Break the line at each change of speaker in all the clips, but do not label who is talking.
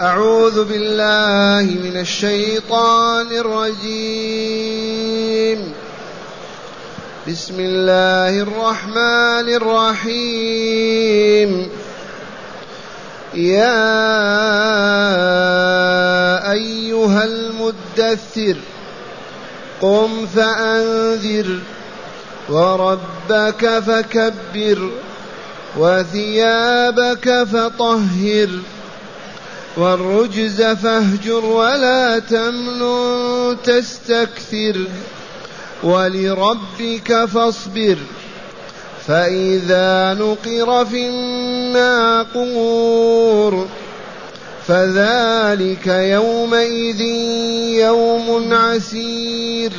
أعوذ بالله من الشيطان الرجيم. بسم الله الرحمن الرحيم. يا أيها المدثر قم فأنذر وربك فكبر وثيابك فطهر. والرجز فاهجر ولا تمنن تستكثر. ولربك فاصبر فإذا نقر في الناقور. فذلك يومئذ يوم عسير.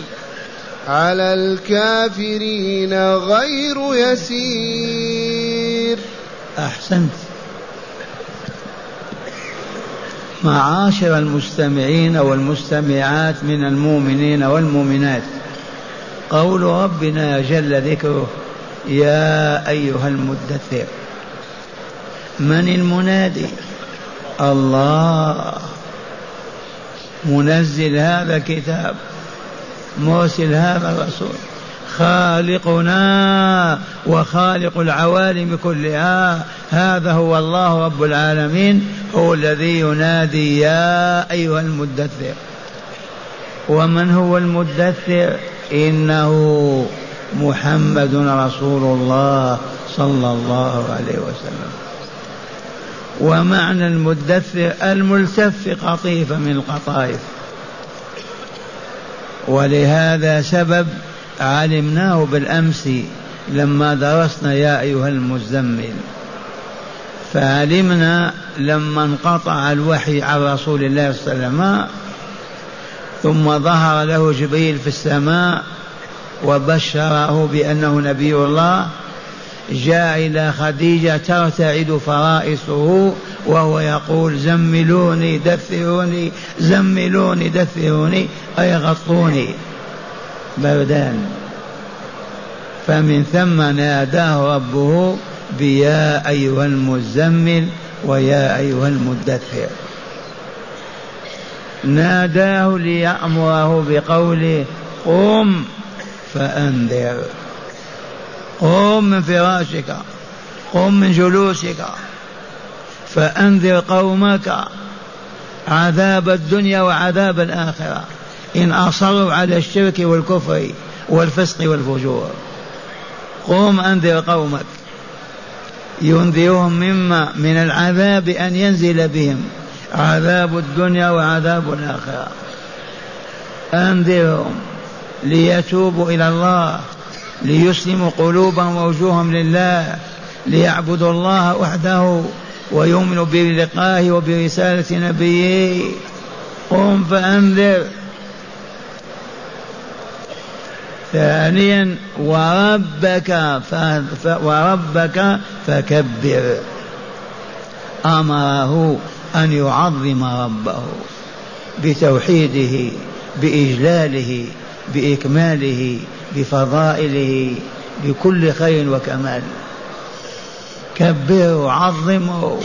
على الكافرين غير يسير.
أحسنت. معاشر المستمعين والمستمعات من المؤمنين والمؤمنات. قول ربنا جل ذكره يا أيها المدثر من المنادي؟ الله. منزل هذا الكتاب مرسل هذا الرسول. خالقنا وخالق العوالم كلها. هذا هو الله رب العالمين هو الذي ينادي يا أيها المدثر. ومن هو المدثر؟ إنه محمد رسول الله صلى الله عليه وسلم. ومعنى المدثر الملتف قطيفة من القطائف. ولهذا سبب علمناه بالأمس لما درسنا يا أيها المزمل. فعلمنا لما انقطع الوحي عن رسول الله صلى الله عليه وسلم ثم ظهر له جبريل في السماء وبشره بأنه نبي الله جاء إلى خديجة ترتعد فرائصه وهو يقول زملوني دثروني زملوني دثروني أي غطوني. بردان فمن ثم ناداه ربه بيا أيها المزمل ويا أيها المدثر. ناداه ليأمره بقوله قم فأنذر. قم من فراشك قم من جلوسك فأنذر قومك عذاب الدنيا وعذاب الآخرة. إن أصروا على الشرك والكفر والفسق والفجور. قم أنذر قومك. ينذرهم مما من العذاب أن ينزل بهم. عذاب الدنيا وعذاب الآخرة. أنذرهم ليتوبوا إلى الله ليسلموا قلوبهم ووجوههم لله ليعبدوا الله وحده ويؤمنوا بلقائه وبرسالة نبيه. قم فأنذر. ثانيا وربك وربك فكبر. امره ان يعظم ربه بتوحيده باجلاله باكماله بفضائله بكل خير وكمال. كبره عظمه.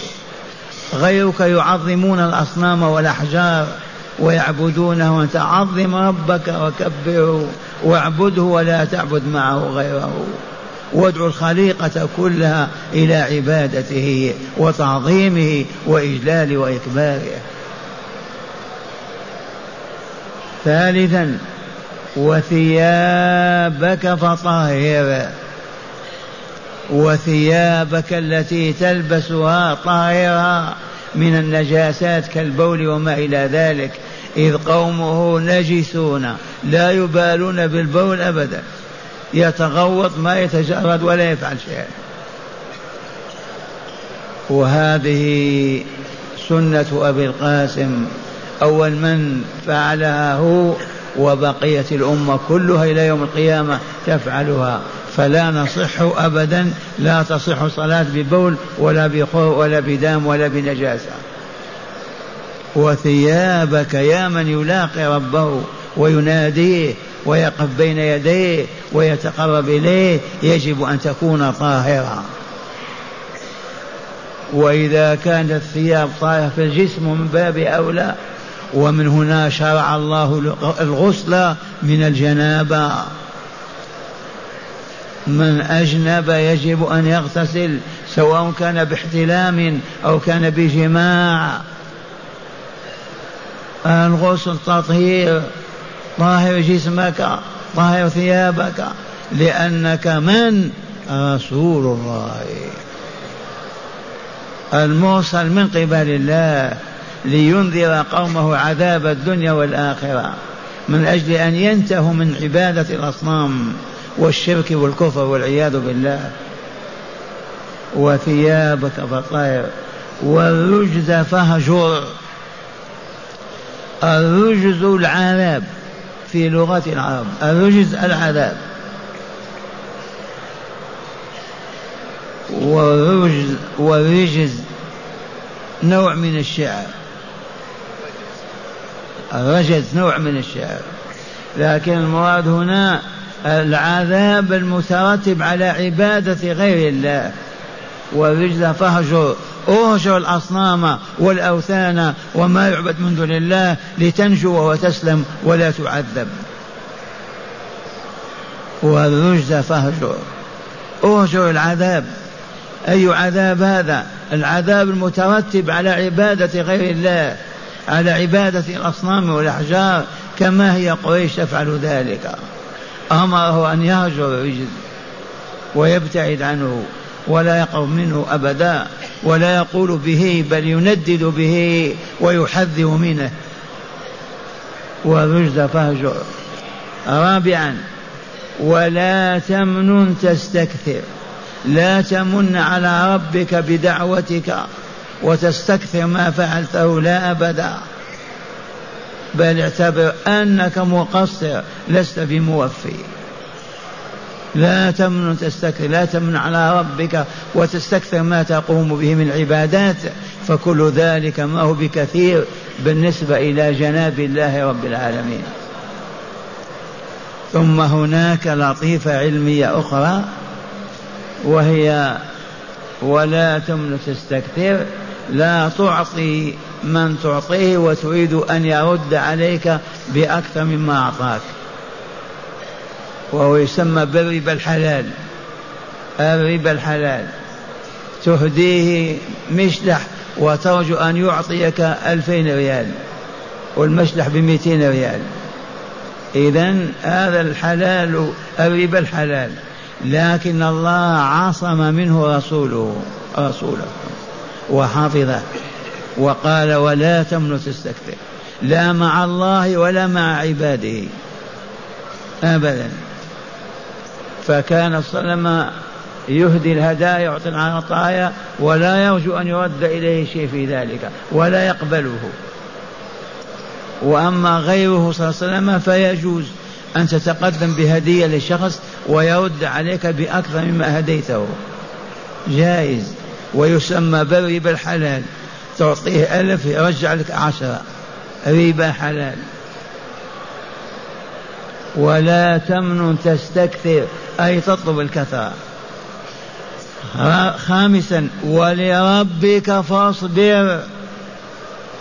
غيرك يعظمون الاصنام والاحجار ويعبدونه وانت عظم ربك وكبره. واعبده ولا تعبد معه غيره. وادعو الخليقة كلها إلى عبادته وتعظيمه وإجلال وإكباره. ثالثا وثيابك فطهر وثيابك التي تلبسها طاهرة من النجاسات كالبول وما إلى ذلك. إذ قومه نجسون لا يبالون بالبول أبدا. يتغوط ما يتجرد ولا يفعل شيئا. وهذه سنة أبي القاسم. أول من فعلها هو وبقية الأمة كلها إلى يوم القيامة تفعلها. فلا نصح أبدا لا تصح صلاة ببول ولا بخور ولا بدام ولا بنجاسة. وثيابك يا من يلاقي ربه ويناديه ويقف بين يديه ويتقرب إليه يجب أن تكون طاهرا. وإذا كانت الثياب طاهرة في الجسم من باب أولى ومن هنا شرع الله الغسل من الجنابة. من أجنب يجب أن يغتسل سواء كان باحتلام أو كان بجماع. الغسل تطهير طاهر جسمك طاهر ثيابك لأنك من رسول الله. المرسل من قبل الله لينذر قومه عذاب الدنيا والآخرة من أجل أن ينتهوا من عبادة الأصنام والشرك والكفر والعياذ بالله. وثيابك فطير والرجز فهجر. الرجز العذاب في لغة العرب. الرجز العذاب. والرجز والرجز نوع من الشعر. الرجز نوع من الشعر. لكن المراد هنا العذاب المترتب على عبادة غير الله. والرجز فهجر اهجر الأصنام والأوثان وما يعبد من دون الله لتنجو وتسلم ولا تعذب. والرجز فهجر اهجر العذاب. أي عذاب هذا؟ العذاب المترتب على عبادة غير الله على عبادة الأصنام والأحجار كما هي قريش تفعل ذلك. أمره أن يهجر الرجل ويبتعد عنه. ولا يقرب منه أبدا ولا يقول به بل يندد به ويحذر منه. والرجز فهجر رابعا ولا تمنن تستكثر. لا تمن على ربك بدعوتك وتستكثر ما فعلته لا أبدا. بل اعتبر أنك مقصر لست بموفي. لا تمن تستكثر لا تمن على ربك وتستكثر ما تقوم به من عبادات فكل ذلك ما هو بكثير بالنسبة إلى جناب الله رب العالمين. ثم هناك لطيفة علمية أخرى وهي ولا تمن تستكثر لا تعطي من تعطيه وتريد أن يرد عليك بأكثر مما أعطاك. وهو يسمى بالربا الحلال. الربا الحلال. تهديه مشلح وترجو أن يعطيك ألفين ريال والمشلح بمئتين ريال. إذا هذا الحلال الربا الحلال. لكن الله عصم منه رسوله رسوله. وحفظه وقال ولا تمن تستكثر لا مع الله ولا مع عباده. ابدا. فكان صلى الله عليه وسلم يهدي الهدايا يعطي العطايا ولا يرجو أن يرد إليه شيء في ذلك ولا يقبله. وأما غيره صلى الله عليه وسلم فيجوز أن تتقدم بهدية لشخص ويرد عليك بأكثر مما هديته. جائز. ويسمى بالربا الحلال. تعطيه ألف يرجع لك عشرة. ربا حلال ولا تمن تستكثر أي تطلب الكثرة. خامسا ولربك فاصبر.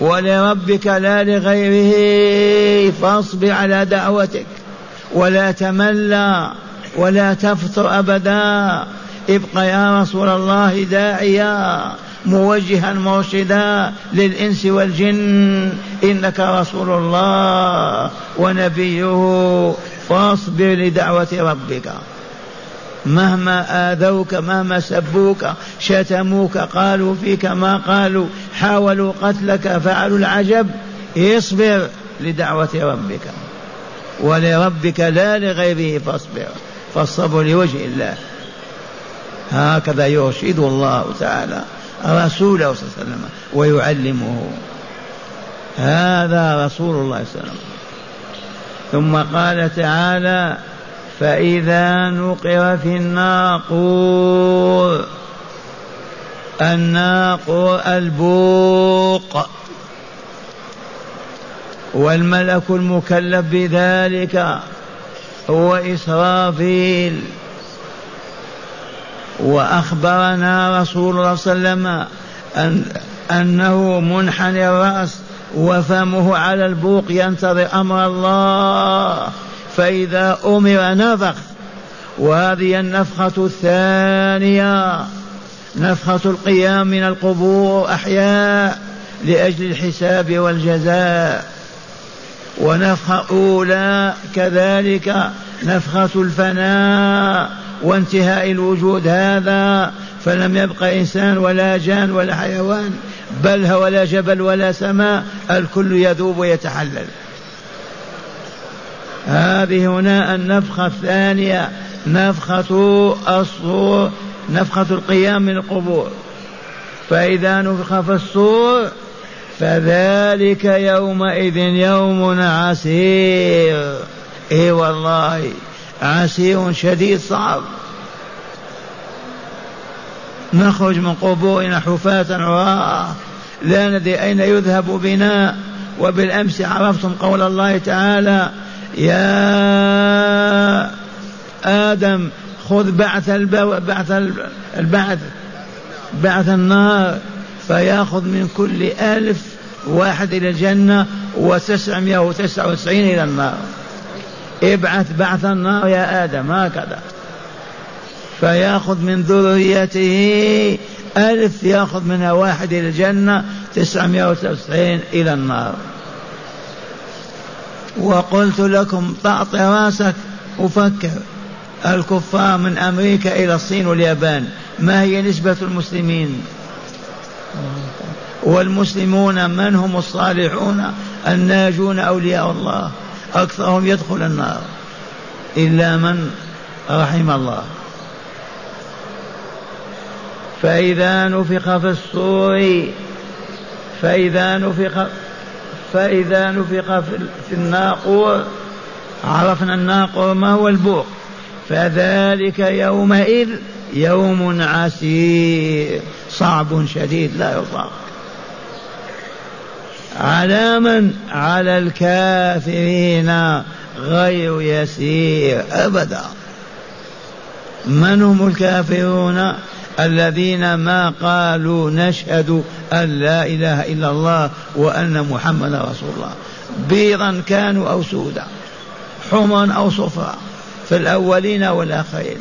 ولربك لا لغيره فاصبر على دعوتك. ولا تملى ولا تفتر أبدا. ابق يا رسول الله داعيا. موجها مرشدا للإنس والجن. إنك رسول الله ونبيه فاصبر لدعوة ربك. مهما آذوك مهما سبوك شتموك قالوا فيك ما قالوا حاولوا قتلك فعلوا العجب. اصبر لدعوة ربك. ولربك لا لغيره فاصبر. فالصبر لوجه الله. هكذا يرشد الله تعالى. رسوله صلى الله عليه وسلم ويعلمه. هذا رسول الله صلى الله عليه وسلم. ثم قال تعالى فإذا نقر في الناقور الناقور البوق. والملك المكلف بذلك هو إسرافيل. وأخبرنا رسول الله صلى الله عليه وسلم أن أنه منحني الرأس وفمه على البوق ينتظر أمر الله فإذا أمر نفخ. وهذه النفخة الثانية نفخة القيام من القبور أحياء لأجل الحساب والجزاء. ونفخة أولى كذلك نفخة الفناء. وانتهاء الوجود هذا فلم يبق إنسان ولا جان ولا حيوان بل ولا جبل ولا سماء الكل يذوب ويتحلل. هذه هنا النفخة الثانية نفخة الصور نفخة القيام من القبور. فإذا نفخ في الصور فذلك يومئذ يوم عسير. إي والله. عسير شديد صعب. نخرج من قبورنا حفاة عراة لا ندري أين يذهب بنا. وبالأمس عرفتم قول الله تعالى يا آدم خذ بعث البو... بعث البعث بعث النار فيأخذ من كل ألف واحد إلى الجنة وتسعمائة وتسعة وتسعين إلى النار. ابعث بعث النار يا آدم هكذا. فيأخذ من ذريته ألف يأخذ منها واحد إلى الجنة تسعمائة وتسعين إلى النار. وقلت لكم تعطي راسك وفكر الكفار من أمريكا إلى الصين واليابان ما هي نسبة المسلمين؟ والمسلمون من هم الصالحون؟ الناجون أولياء الله. أكثرهم يدخل النار. إلا من رحم الله. فإذا نفخ في الصور فإذا نفخ فإذا نفخ في الناقور عرفنا الناقور ما هو البوق. فذلك يومئذ يوم عسير صعب شديد لا يطاق. على من على الكافرين غير يسير أبدا. من هم الكافرون؟ الذين ما قالوا نشهد أن لا إله إلا الله وأن محمدا رسول الله. بيضا كانوا أو سودا حمرا أو صفرا في الأولين والآخرين.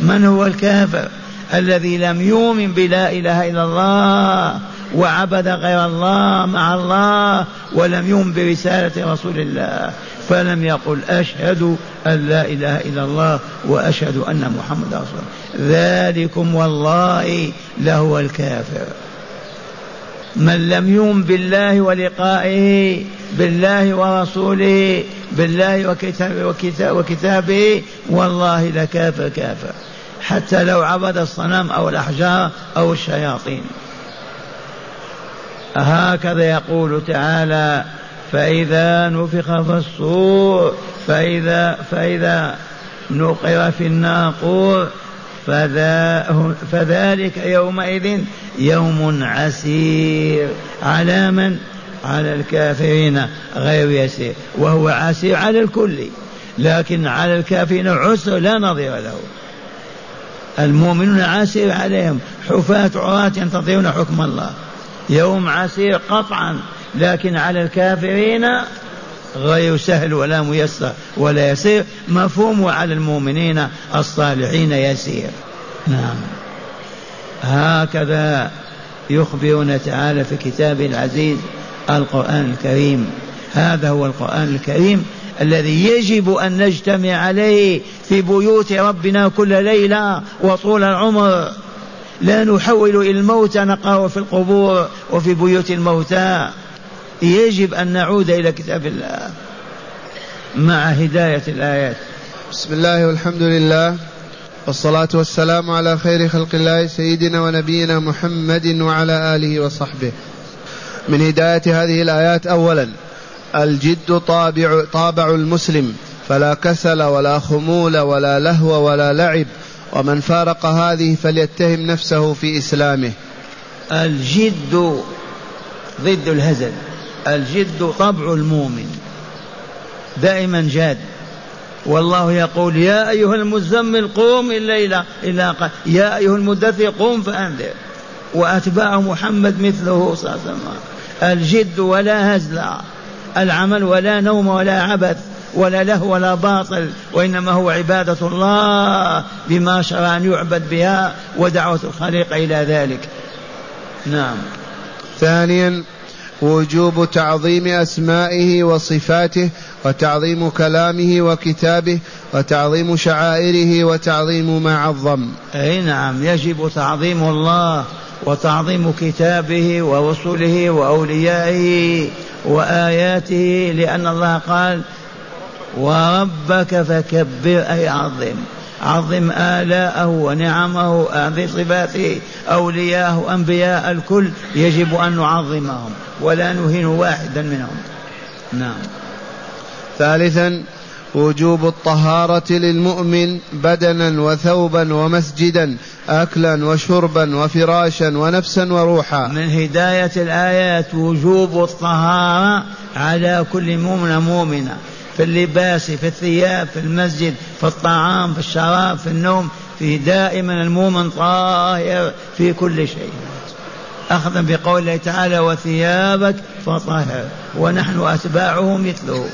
من هو الكافر؟ الذي لم يؤمن بلا إله إلا الله وعبد غير الله مع الله ولم يؤمن برسالة رسول الله فلم يقل أشهد أن لا إله إلا الله وأشهد أن محمد رسول الله. ذلكم والله لهو الكافر. من لم يؤمن بالله ولقائه بالله ورسوله بالله وكتابه, وكتابه, وكتابه والله لكافر كافر. حتى لو عبد الصنم أو الأحجار أو الشياطين. هكذا يقول تعالى فإذا نفخ في الصور فإذا فإذا نقر في الناقور فذلك يومئذ يوم عسير. على من؟ على الكافرين غير يسير وهو عسير على الكل لكن على الكافرين عسر لا نظير له. المؤمنون عسير عليهم حفاة عراة ينتظرون حكم الله. يوم عسير قطعا لكن على الكافرين غير سهل ولا ميسر ولا يسير. مفهوم وعلى المؤمنين الصالحين يسير. نعم. هكذا يخبرنا تعالى في كتابه العزيز القرآن الكريم. هذا هو القرآن الكريم الذي يجب أن نجتمع عليه في بيوت ربنا كل ليلة وطول العمر. لا نحول إلى الموتى نقرأ في القبور وفي بيوت الموتى. يجب أن نعود إلى كتاب الله مع هداية الآيات.
بسم الله والحمد لله والصلاة والسلام على خير خلق الله سيدنا ونبينا محمد وعلى آله وصحبه. من هداية هذه الآيات أولا الجد طابع طابع المسلم فلا كسل ولا خمول ولا لهو ولا لعب. ومن فارق هذه فليتهم نفسه في إسلامه.
الجد ضد الهزل الجد طبع المؤمن دائما جاد. والله يقول يا أيها المزمل قوم الليلة إلا قال يا أيها المدثر قوم فأنذر. وأتباع محمد مثله صلى الله عليه وسلم. الجد ولا هزل العمل ولا نوم ولا عبث. ولا له ولا باطل وإنما هو عبادة الله بما شرع أن يعبد بها ودعوة الخليقة إلى ذلك. نعم.
ثانيا وجوب تعظيم أسمائه وصفاته وتعظيم كلامه وكتابه وتعظيم شعائره وتعظيم ما عظم.
أي نعم يجب تعظيم الله وتعظيم كتابه ورسله وأوليائه وآياته لأن الله قال وربك فكبر أي عظم. عظم آلاءه ونعمه أعظم صفاته أولياءه أنبياء الكل. يجب أن نعظمهم ولا نهين واحدا منهم. نعم.
ثالثا وجوب الطهارة للمؤمن بدنا وثوبا ومسجدا أكلا وشربا وفراشا ونفسا وروحا.
من هداية الآيات وجوب الطهارة على كل مؤمن مؤمنة في اللباس في الثياب في المسجد في الطعام في الشراب في النوم في دائما المؤمن طاهر في كل شيء. أخذا بقول الله تعالى وثيابك فطهر ونحن أتباعه مثله.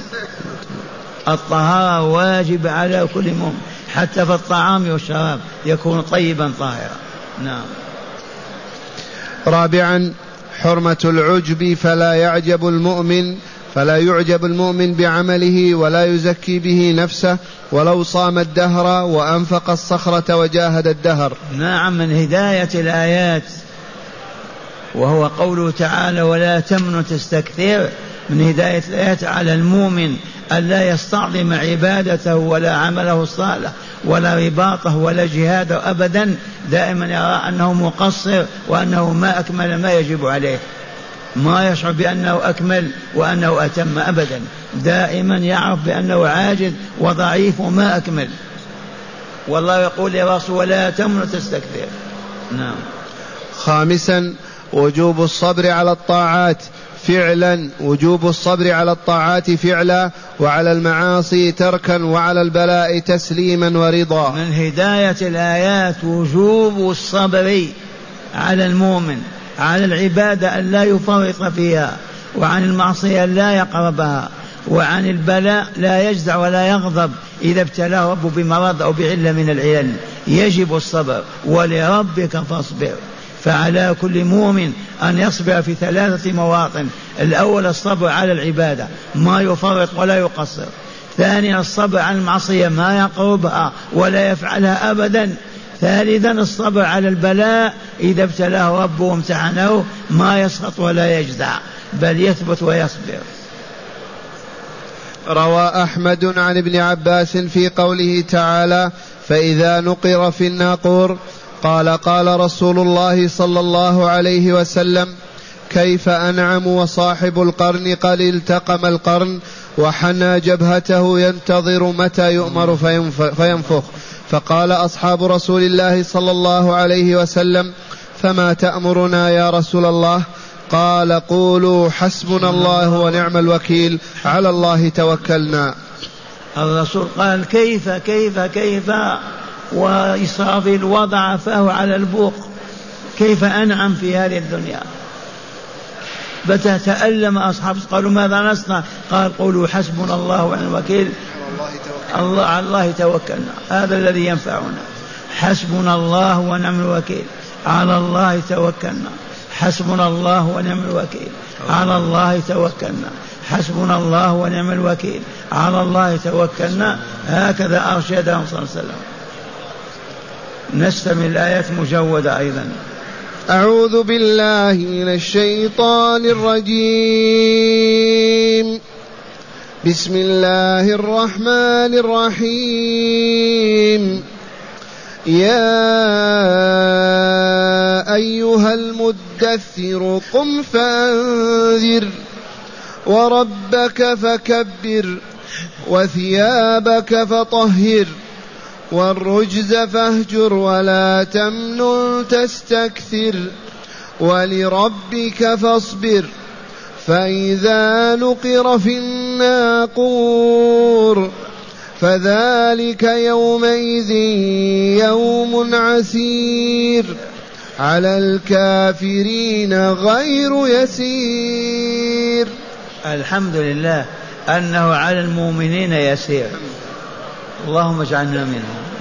الطهارة واجب على كل مؤمن حتى في الطعام والشراب يكون طيبا طاهرا. نعم.
رابعا حرمة العجب فلا يعجب المؤمن فلا يعجب المؤمن بعمله ولا يزكي به نفسه ولو صام الدهر وأنفق الصخرة وجاهد الدهر.
نعم من هداية الآيات. وهو قوله تعالى ولا تمن تستكثر من هداية الآيات على المؤمن ألا يستعظم عبادته ولا عمله الصالح ولا رباطه ولا جهاده أبدا دائما يرى أنه مقصر وأنه ما أكمل ما يجب عليه. ما يشعر بأنه أكمل وأنه أتم أبدا. دائما يعرف بأنه عاجز وضعيف وما أكمل. والله يقول يا رسول ولا تمن تستكثر نعم.
خامسا وجوب الصبر على الطاعات. فعلا وجوب الصبر على الطاعات فعلا وعلى المعاصي تركا وعلى البلاء تسليما ورضا.
من هداية الآيات وجوب الصبر على المؤمن. على العبادة أن لا يفرط فيها وعن المعصية لا يقربها وعن البلاء لا يجزع ولا يغضب إذا ابتلاه ربه بمرض أو بعلة من العلل. يجب الصبر ولربك فاصبر. فعلى كل مؤمن أن يصبر في ثلاثة مواطن. الأول الصبر على العبادة ما يفرط ولا يقصر. ثانيا الصبر على المعصية ما يقربها ولا يفعلها أبدا. ثالثا الصبر على البلاء إذا ابتلاه ربه وامتحنه ما يسقط ولا يجزع بل يثبت ويصبر.
روى أحمد عن ابن عباس في قوله تعالى فإذا نقر في الناقور قال قال رسول الله صلى الله عليه وسلم كيف أنعم وصاحب القرن قد التقم القرن وحنى جبهته ينتظر متى يؤمر فينفخ. فقال أصحاب رسول الله صلى الله عليه وسلم فما تأمرنا يا رسول الله؟ قال قولوا حسبنا الله ونعم الوكيل على الله توكلنا.
الرسول قال كيف كيف كيف؟ وإسرافيل وضع فاه على البوق كيف أنعم في هذه الدنيا؟ تألم أصحاب قالوا ماذا نصنع؟ قال قولوا حسبنا الله ونعم الوكيل. الله على الله توكلنا. هذا الذي ينفعنا. حسبنا الله ونعم الوكيل. على الله توكلنا. حسبنا الله ونعم الوكيل. على الله توكلنا. حسبنا الله ونعم الوكيل. على الله توكلنا. هكذا أرشدهم صلى الله عليه وسلم. نستمع الآيات مجودة أيضا.
أعوذ بالله من الشيطان الرجيم. بسم الله الرحمن الرحيم. يا أيها المدثر قم فأنذر وربك فكبر وثيابك فطهر والرجز فاهجر ولا تمنن تستكثر ولربك فاصبر فإذا نقر في الناقور فذلك يومئذ يوم عسير. على الكافرين غير يسير.
الحمد لله أنه على المؤمنين يسير. اللهم اجعلنا منهم.